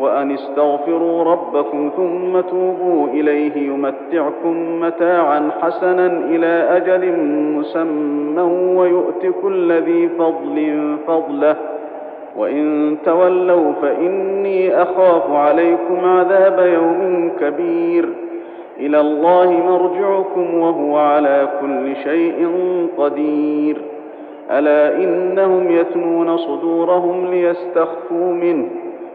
وأن استغفروا ربكم ثم توبوا إليه يمتعكم متاعا حسنا إلى أجل مسمى ويؤت كل ذي فضل فضله. وإن تولوا فإني أخاف عليكم عذاب يوم كبير. إلى الله مرجعكم وهو على كل شيء قدير. ألا إنهم يثنون صدورهم ليستخفوا منه.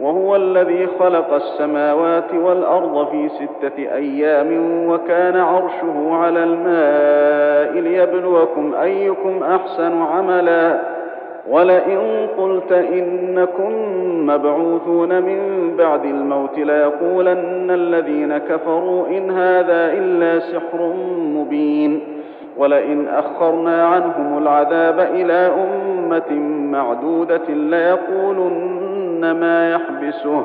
وهو الذي خلق السماوات والأرض في ستة أيام وكان عرشه على الماء ليبلوكم أيكم أحسن عملا. ولئن قلت إنكم مبعوثون من بعد الموت ليقولن الذين كفروا إن هذا إلا سحر مبين. ولئن أخرنا عنهم العذاب إلى أمة معدودة ليقولن ما يحبسه.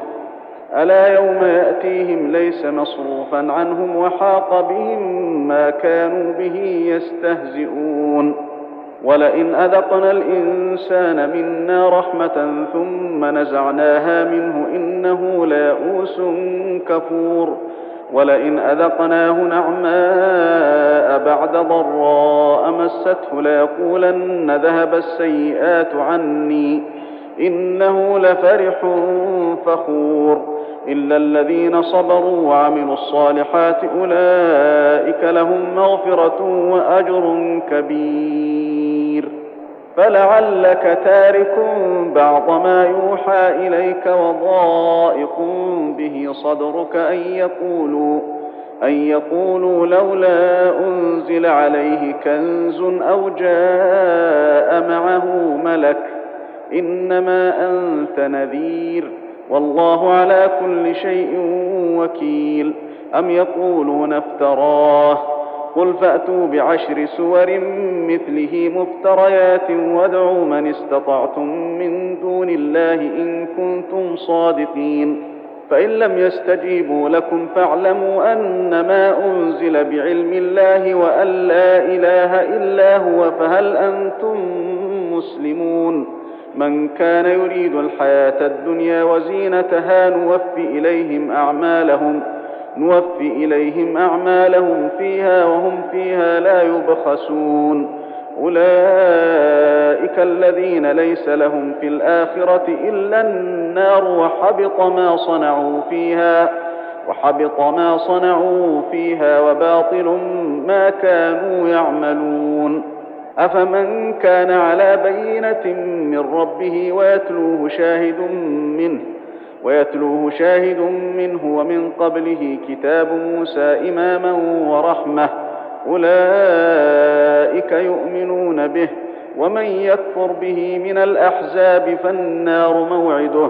ألا يوم يأتيهم ليس مصروفا عنهم وحاق بهم ما كانوا به يستهزئون. ولئن أذقنا الإنسان منا رحمة ثم نزعناها منه إنه ليئوس كفور. ولئن أذقناه نعماء بعد ضراء مسته ليقولن ذهب السيئات عني. إنه لفرح فخور. إلا الذين صبروا وعملوا الصالحات أولئك لهم مغفرة وأجر كبير. فلعلك تارك بعض ما يوحى إليك وضائق به صدرك أن يقولوا أن يقولوا لولا أنزل عليه كنز أو جاء معه ملك إنما أنت نذير. والله على كل شيء وكيل. أم يقولون افتراه. قل فأتوا بعشر سور مثله مفتريات وادعوا من استطعتم من دون الله إن كنتم صادقين. فإن لم يستجيبوا لكم فاعلموا أنما أنزل بعلم الله وأن لا إله إلا هو فهل أنتم مسلمون؟ من كان يريد الحياة الدنيا وزينتها نوفي إليهم أعمالهم نوفي إليهم أعمالهم فيها وهم فيها لا يبخسون. أولئك الذين ليس لهم في الآخرة إلا النار وحبط ما صنعوا فيها وحبط ما صنعوا فيها وباطل ما كانوا يعملون. أفمن كان على بينة من ربه ويتلوه شاهد منه ويتلوه شاهد منه ومن قبله كتاب موسى إماما ورحمة أولئك يؤمنون به ومن يكفر به من الأحزاب فالنار موعده.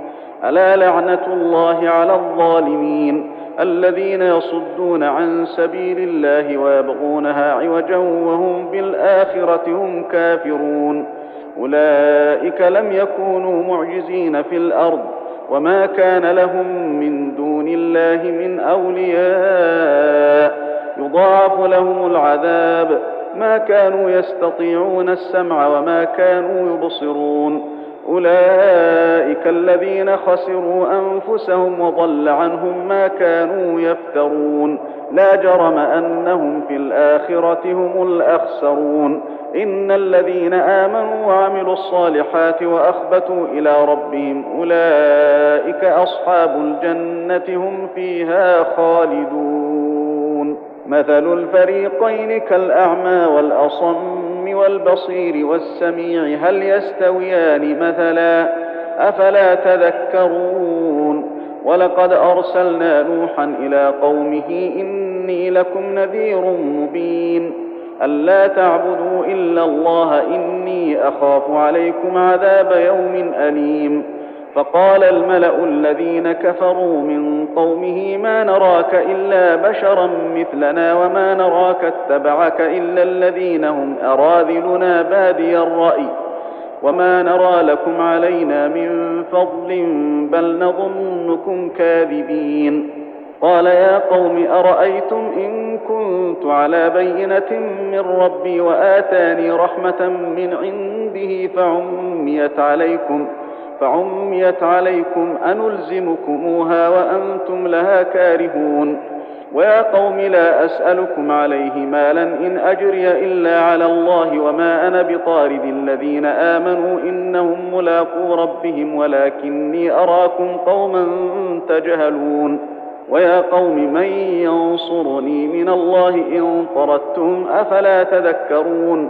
ألا لعنة الله على الظالمين الذين يصدون عن سبيل الله ويبغونها عوجا وهم بالآخرة هم كافرون. أولئك لم يكونوا معجزين في الأرض وما كان لهم من دون الله من أولياء. يضاعف لهم العذاب. ما كانوا يستطيعون السمع وما كانوا يبصرون. أولئك الذين خسروا أنفسهم وضل عنهم ما كانوا يفترون. لا جرم أنهم في الآخرة هم الأخسرون. إن الذين آمنوا وعملوا الصالحات وأخبتوا إلى ربهم أولئك أصحاب الجنة هم فيها خالدون. مثل الفريقين كالأعمى والاصم والبصير والسميع هل يستويان مثلا؟ أفلا تذكرون؟ ولقد أرسلنا نوحا إلى قومه إني لكم نذير مبين. ألا تعبدوا إلا الله إني أخاف عليكم عذاب يوم أليم. فقال الملأ الذين كفروا من قومه ما نراك إلا بشرا مثلنا وما نراك اتبعك إلا الذين هم أراذلنا بادي الرأي وما نرى لكم علينا من فضل بل نظنكم كاذبين قال يا قوم أرأيتم إن كنت على بينة من ربي وآتاني رحمة من عنده فعميت عليكم فعميت عليكم أنلزمكموها وأنتم لها كارهون. ويا قوم لا أسألكم عليه مالا إن أجري إلا على الله وما أنا بطارد الذين آمنوا إنهم ملاقو ربهم ولكني أراكم قوما تجهلون. ويا قوم من ينصرني من الله إن طردتم أفلا تذكرون؟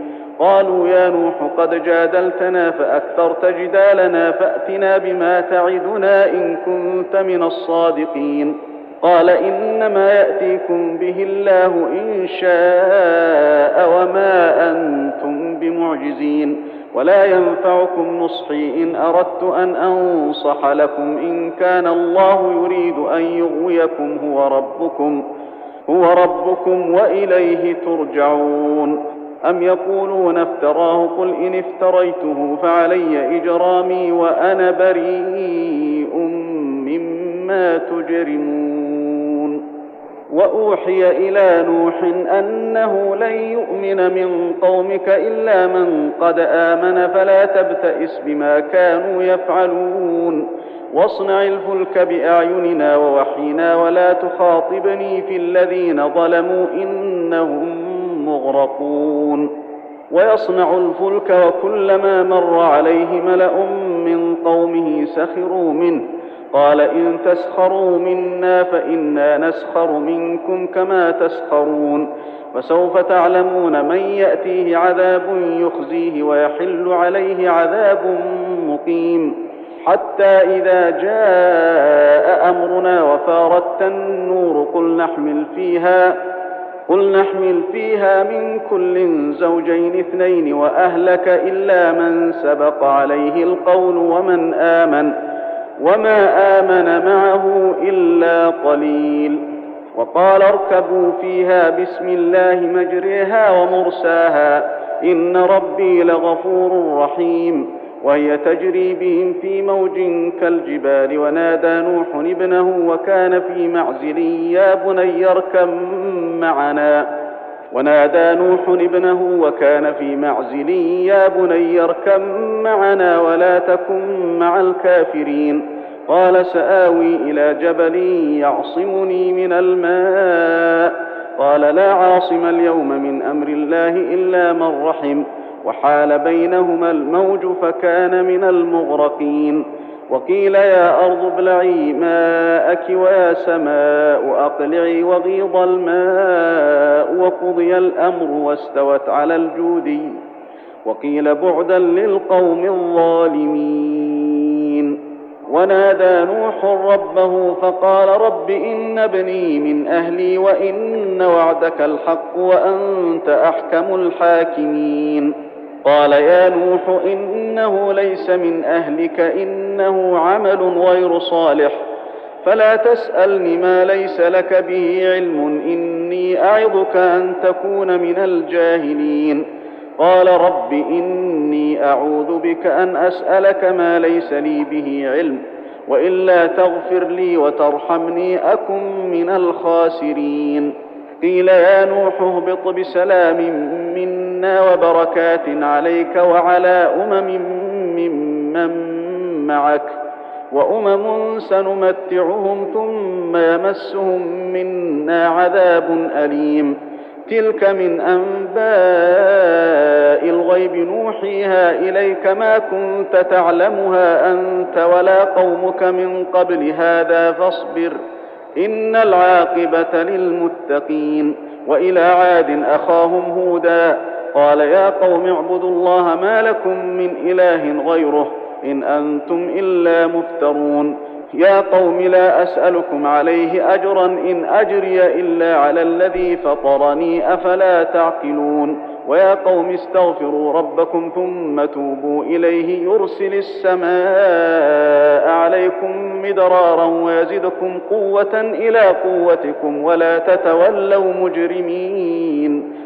قالوا يا نوح قد جادلتنا فأكثرت جدالنا فأتنا بما تعدنا إن كنت من الصادقين. قال إنما يأتيكم به الله إن شاء وما أنتم بمعجزين. ولا ينفعكم نصحي إن أردت أن أنصح لكم. إن كان الله يريد أن يغويكم هو ربكم هو ربكم وإليه ترجعون. أم يقولون افتراه قل إن افتريته فعلي إجرامي وأنا بريء مما تجرمون. وأوحي إلى نوح أنه لن يؤمن من قومك إلا من قد آمن فلا تبتئس بما كانوا يفعلون. واصنع الفلك بأعيننا ووحينا ولا تخاطبني في الذين ظلموا إنهم مغرقون ويصنع الفلك وكلما مر عليه ملأ من قومه سخروا منه قال إن تسخروا منا فإنا نسخر منكم كما تسخرون فسوف تعلمون من يأتيه عذاب يخزيه ويحل عليه عذاب مقيم حتى إذا جاء أمرنا وفارت النور قل نحمل فيها قل نحمل فيها من كل زوجين اثنين وأهلك إلا من سبق عليه القول ومن آمن وما آمن معه إلا قليل. وقال اركبوا فيها بسم الله مجريها ومرساها إن ربي لغفور رحيم. وهي تجري بهم في موج كالجبال ونادى نوح ابنه وكان في معزل يا بني اركب معنا. ونادى نوح ابنه وكان في معزل يا بني اركب معنا ولا تكن مع الكافرين. قال سآوي إلى جبل يعصمني من الماء. قال لا عاصم اليوم من أمر الله إلا من رحم. وحال بينهما الموج فكان من المغرقين. وقيل يا أرض ابلعي ماءك ويا سماء أقلعي وغيض الماء وقضي الأمر واستوت على الجودي وقيل بعدا للقوم الظالمين. ونادى نوح ربه فقال رب إن ابني من أهلي وإن وعدك الحق وأنت أحكم الحاكمين. قال يا نوح إنه ليس من أهلك إنه عمل غير صالح. فلا تسألني ما ليس لك به علم إني أعظك أن تكون من الجاهلين. قال رب إني أعوذ بك أن أسألك ما ليس لي به علم وإلا تغفر لي وترحمني أكن من الخاسرين. قيل يا نوح اهبط بسلام منا وبركات عليك وعلى أمم ممن معك وأمم سنمتعهم ثم يمسهم منا عذاب أليم. تلك من أنباء الغيب نوحيها إليك ما كنت تعلمها أنت ولا قومك من قبل هذا فاصبر إن العاقبة للمتقين. وإلى عاد أخاهم هودا قال يا قوم اعبدوا الله ما لكم من إله غيره إن أنتم إلا مفترون. يا قوم لا أسألكم عليه أجرا إن أجري إلا على الذي فطرني أفلا تعقلون. ويا قوم استغفروا ربكم ثم توبوا إليه يرسل السماء عليكم مدرارا ويزدكم قوة إلى قوتكم ولا تتولوا مجرمين.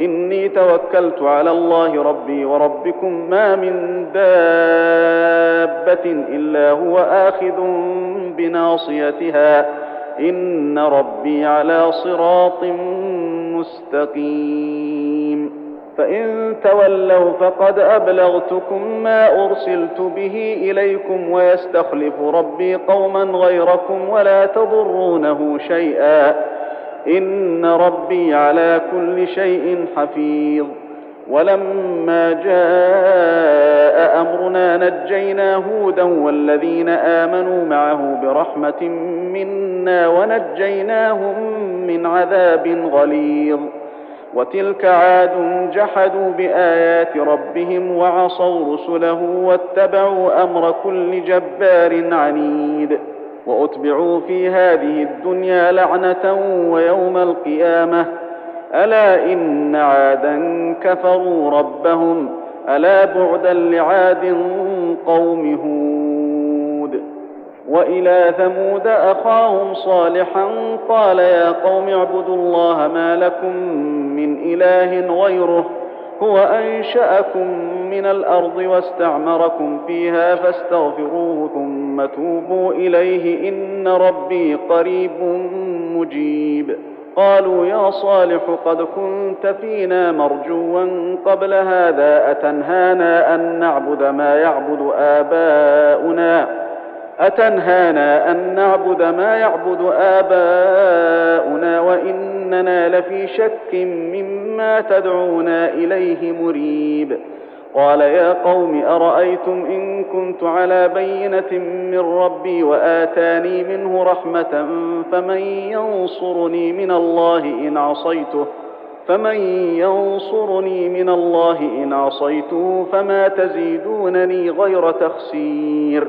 إني توكلت على الله ربي وربكم ما من دابة إلا هو آخذ بناصيتها. إن ربي على صراط مستقيم. فإن تولوا فقد أبلغتكم ما أرسلت به إليكم ويستخلف ربي قوما غيركم ولا تضرونه شيئا. إن ربي على كل شيء حفيظ. ولما جاء أمرنا نجينا هودا والذين آمنوا معه برحمة منا ونجيناهم من عذاب غليظ. وتلك عاد جحدوا بآيات ربهم وعصوا رسله واتبعوا أمر كل جبار عنيد. وأتبعوا في هذه الدنيا لعنة ويوم القيامة. ألا إن عادا كفروا ربهم ألا بعدا لعاد قوم هود. وإلى ثمود أخاهم صالحا قال يا قوم اعبدوا الله ما لكم من إله غيره. هو أنشأكم من الأرض واستعمركم فيها فاستغفروه ثم توبوا إليه إن ربي قريب مجيب. قالوا يا صالح قد كنت فينا مرجوا قبل هذا أتنهانا أن نعبد ما يعبد آباؤنا أتنهانا أن نعبد ما يعبد آباؤنا وإننا لفي شك مما تدعونا إليه مريب. قال يا قوم أرأيتم إن كنت على بينة من ربي وآتاني منه رحمة فمن ينصرني من الله إن عصيته فمن ينصرني من الله إن عصيته فما تزيدونني غير تخسير.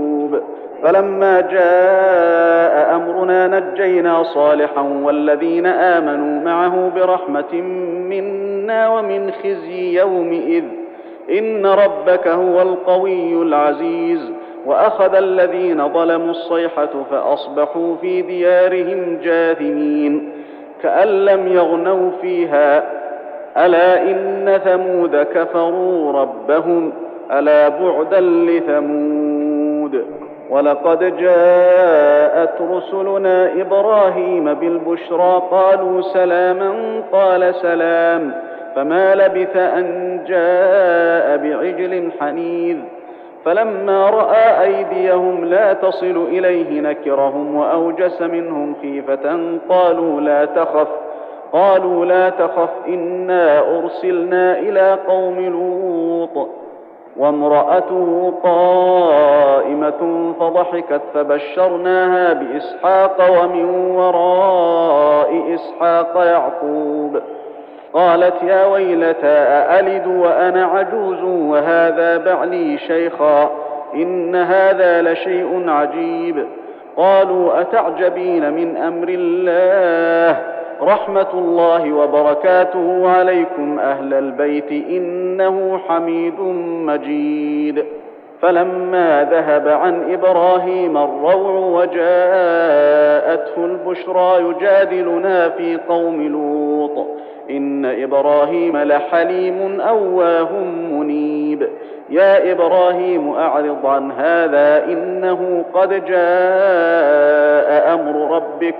فلما جاء أمرنا نجينا صالحا والذين آمنوا معه برحمة منا ومن خزي يومئذ. إن ربك هو القوي العزيز. وأخذ الذين ظلموا الصيحة فأصبحوا في ديارهم جاثمين. كأن لم يغنوا فيها. ألا إن ثمود كفروا ربهم. ألا بعدا لثمود. ولقد جاءت رسلنا إبراهيم بالبشرى قالوا سلاما قال سلام. فما لبث أن جاء بعجل حنيذ. فلما رأى أيديهم لا تصل إليه نكرهم وأوجس منهم خيفة قالوا لا تخف قالوا لا تخف إنا أرسلنا إلى قوم لوط. وامرأته قائمة فضحكت فبشرناها باسحاق ومن وراء اسحاق يعقوب قالت يا ويلتى أألد وأنا عجوز وهذا بعلي شيخا إن هذا لشيء عجيب قالوا أتعجبين من أمر الله رحمة الله وبركاته عليكم أهل البيت إنه حميد مجيد فلما ذهب عن إبراهيم الروع وجاءته البشرى يجادلنا في قوم لوط. إن إبراهيم لحليم أواه منيب. يا إبراهيم أعرض عن هذا إنه قد جاء أمر ربك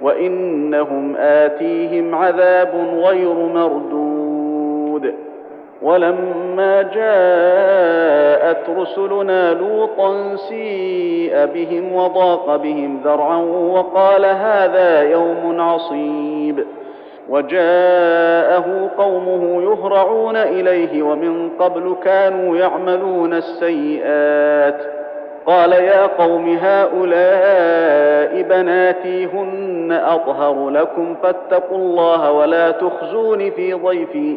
وإنهم آتيهم عذاب غير مردود. ولما جاءت رسلنا لوطا سيء بهم وضاق بهم ذرعا وقال هذا يوم عصيب. وجاءه قومه يهرعون إليه ومن قبل كانوا يعملون السيئات. قال يا قوم هؤلاء بناتي هن أطهر لكم فاتقوا الله ولا تخزون في ضيفي.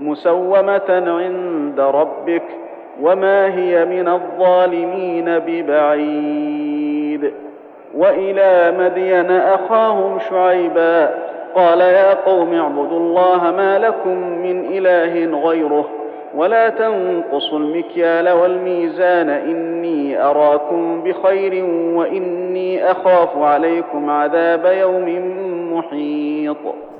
مسومة عند ربك وما هي من الظالمين ببعيد. وإلى مدين أخاهم شعيبا قال يا قوم اعبدوا الله ما لكم من إله غيره ولا تنقصوا المكيال والميزان إني أراكم بخير وإني أخاف عليكم عذاب يوم محيط.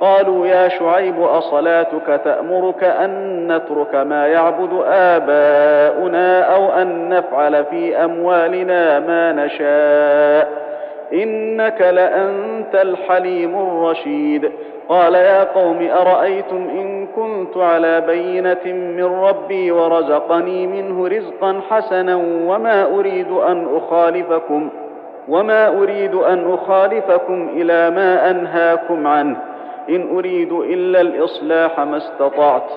قالوا يا شعيب أصلاتك تأمرك أن نترك ما يعبد آباؤنا أو أن نفعل في أموالنا ما نشاء. إنك لأنت الحليم الرشيد. قال يا قوم أرأيتم إن كنت على بينة من ربي ورزقني منه رزقا حسنا وما أريد أن أخالفكم وما أريد أن أخالفكم إلى ما أنهاكم عنه. إن أريد إلا الإصلاح ما استطعت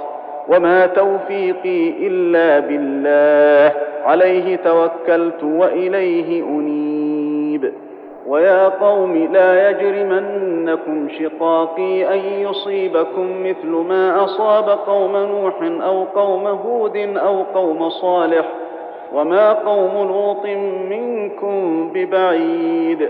وما توفيقي إلا بالله عليه توكلت وإليه أنيب. ويا قوم لا يجرمنكم شقاقي أن يصيبكم مثل ما أصاب قوم نوح أو قوم هود أو قوم صالح وما قوم لوط منكم ببعيد.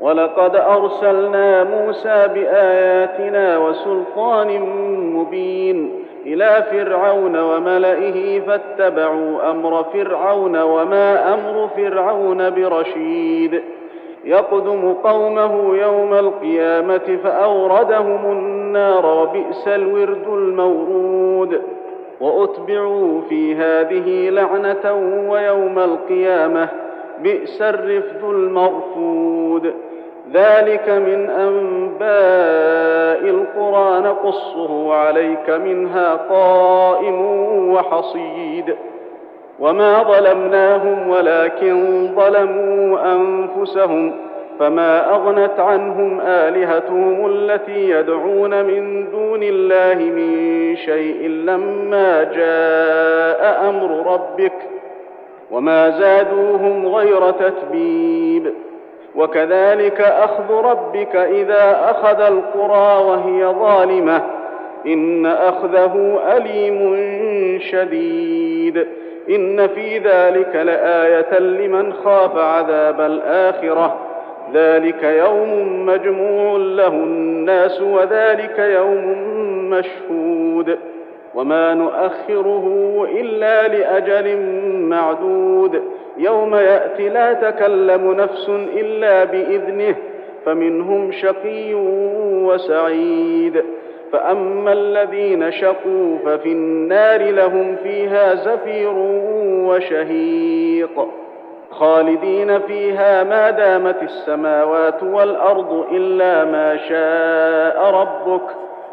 ولقد أرسلنا موسى بآياتنا وسلطان مبين إلى فرعون وملئه فاتبعوا أمر فرعون وما أمر فرعون برشيد. يقدم قومه يوم القيامة فأوردهم النار وبئس الورد المورود. وأتبعوا في هذه لعنة ويوم القيامة بئس الرفد المرفود. ذلك من أنباء القرى نقصه عليك منها قائم وحصيد. وما ظلمناهم ولكن ظلموا أنفسهم فما أغنت عنهم آلهتهم التي يدعون من دون الله من شيء لما جاء أمر ربك. وما زادوهم غير تتبيب. وكذلك أخذ ربك إذا أخذ القرى وهي ظالمة. إن أخذه أليم شديد. إن في ذلك لآية لمن خاف عذاب الآخرة. ذلك يوم مجموع له الناس وذلك يوم مشهود. وما نؤخره إلا لأجل معدود. يوم يأتي لا تكلم نفس إلا بإذنه فمنهم شقي وسعيد. فأما الذين شقوا ففي النار لهم فيها زفير وشهيق. خالدين فيها ما دامت السماوات والأرض إلا ما شاء ربك.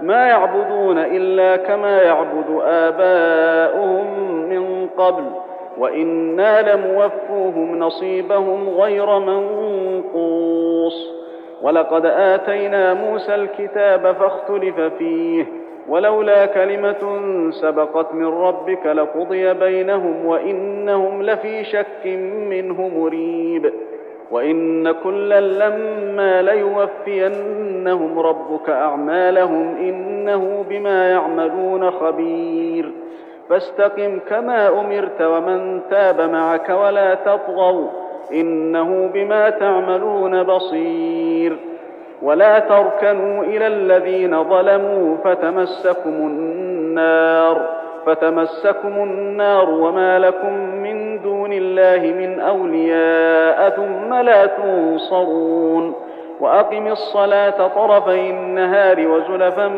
ما يعبدون إلا كما يعبد آباؤهم من قبل وإنا لموفوهم نصيبهم غير منقوص. ولقد آتينا موسى الكتاب فاختلف فيه ولولا كلمة سبقت من ربك لقضي بينهم وإنهم لفي شك منه مريب. وإن كلا لما ليوفينهم ربك أعمالهم إنه بما يعملون خبير. فاستقم كما أمرت ومن تاب معك ولا تطغوا إنه بما تعملون بصير. ولا تركنوا إلى الذين ظلموا فتمسكم النار. فتمسكم النار وما لكم من دون الله من أولياء ثم لا تنصرون وأقم الصلاة طرفي النهار وزلفا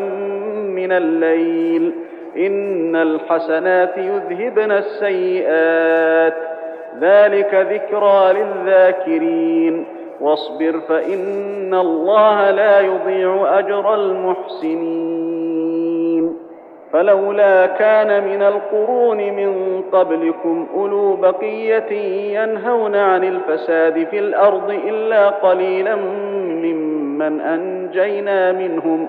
من الليل إن الحسنات يذهبن السيئات ذلك ذكرى للذاكرين واصبر فإن الله لا يضيع أجر المحسنين فلولا كان من القرون من قبلكم أولو بقية ينهون عن الفساد في الأرض إلا قليلا ممن أنجينا منهم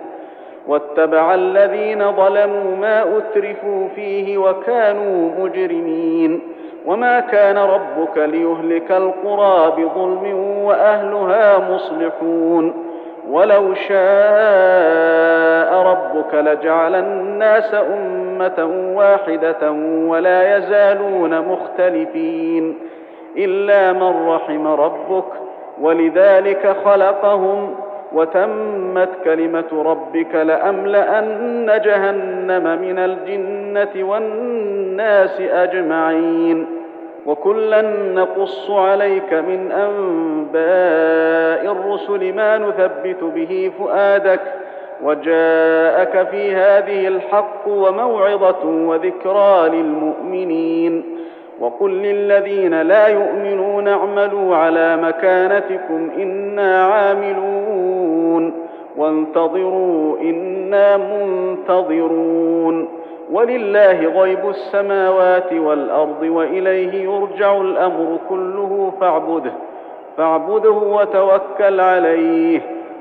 واتبع الذين ظلموا ما أترفوا فيه وكانوا مجرمين وما كان ربك ليهلك القرى بظلم وأهلها مصلحون ولو شاء ربك لجعل الناس أمة واحدة ولا يزالون مختلفين إلا من رحم ربك ولذلك خلقهم وتمت كلمة ربك لأملأن جهنم من الجنة والناس أجمعين وكلا نقص عليك من أنباء الرسل ما نثبت به فؤادك وجاءك في هذه الحق وموعظة وذكرى للمؤمنين. وقل للذين لا يؤمنون اعملوا على مكانتكم إنا عاملون. وانتظروا إنا منتظرون. ولله غيب السماوات والأرض وإليه يرجع الأمر كله فاعبده فاعبده وتوكل عليه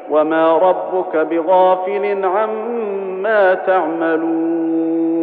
وما ربك بغافل عما تعملون.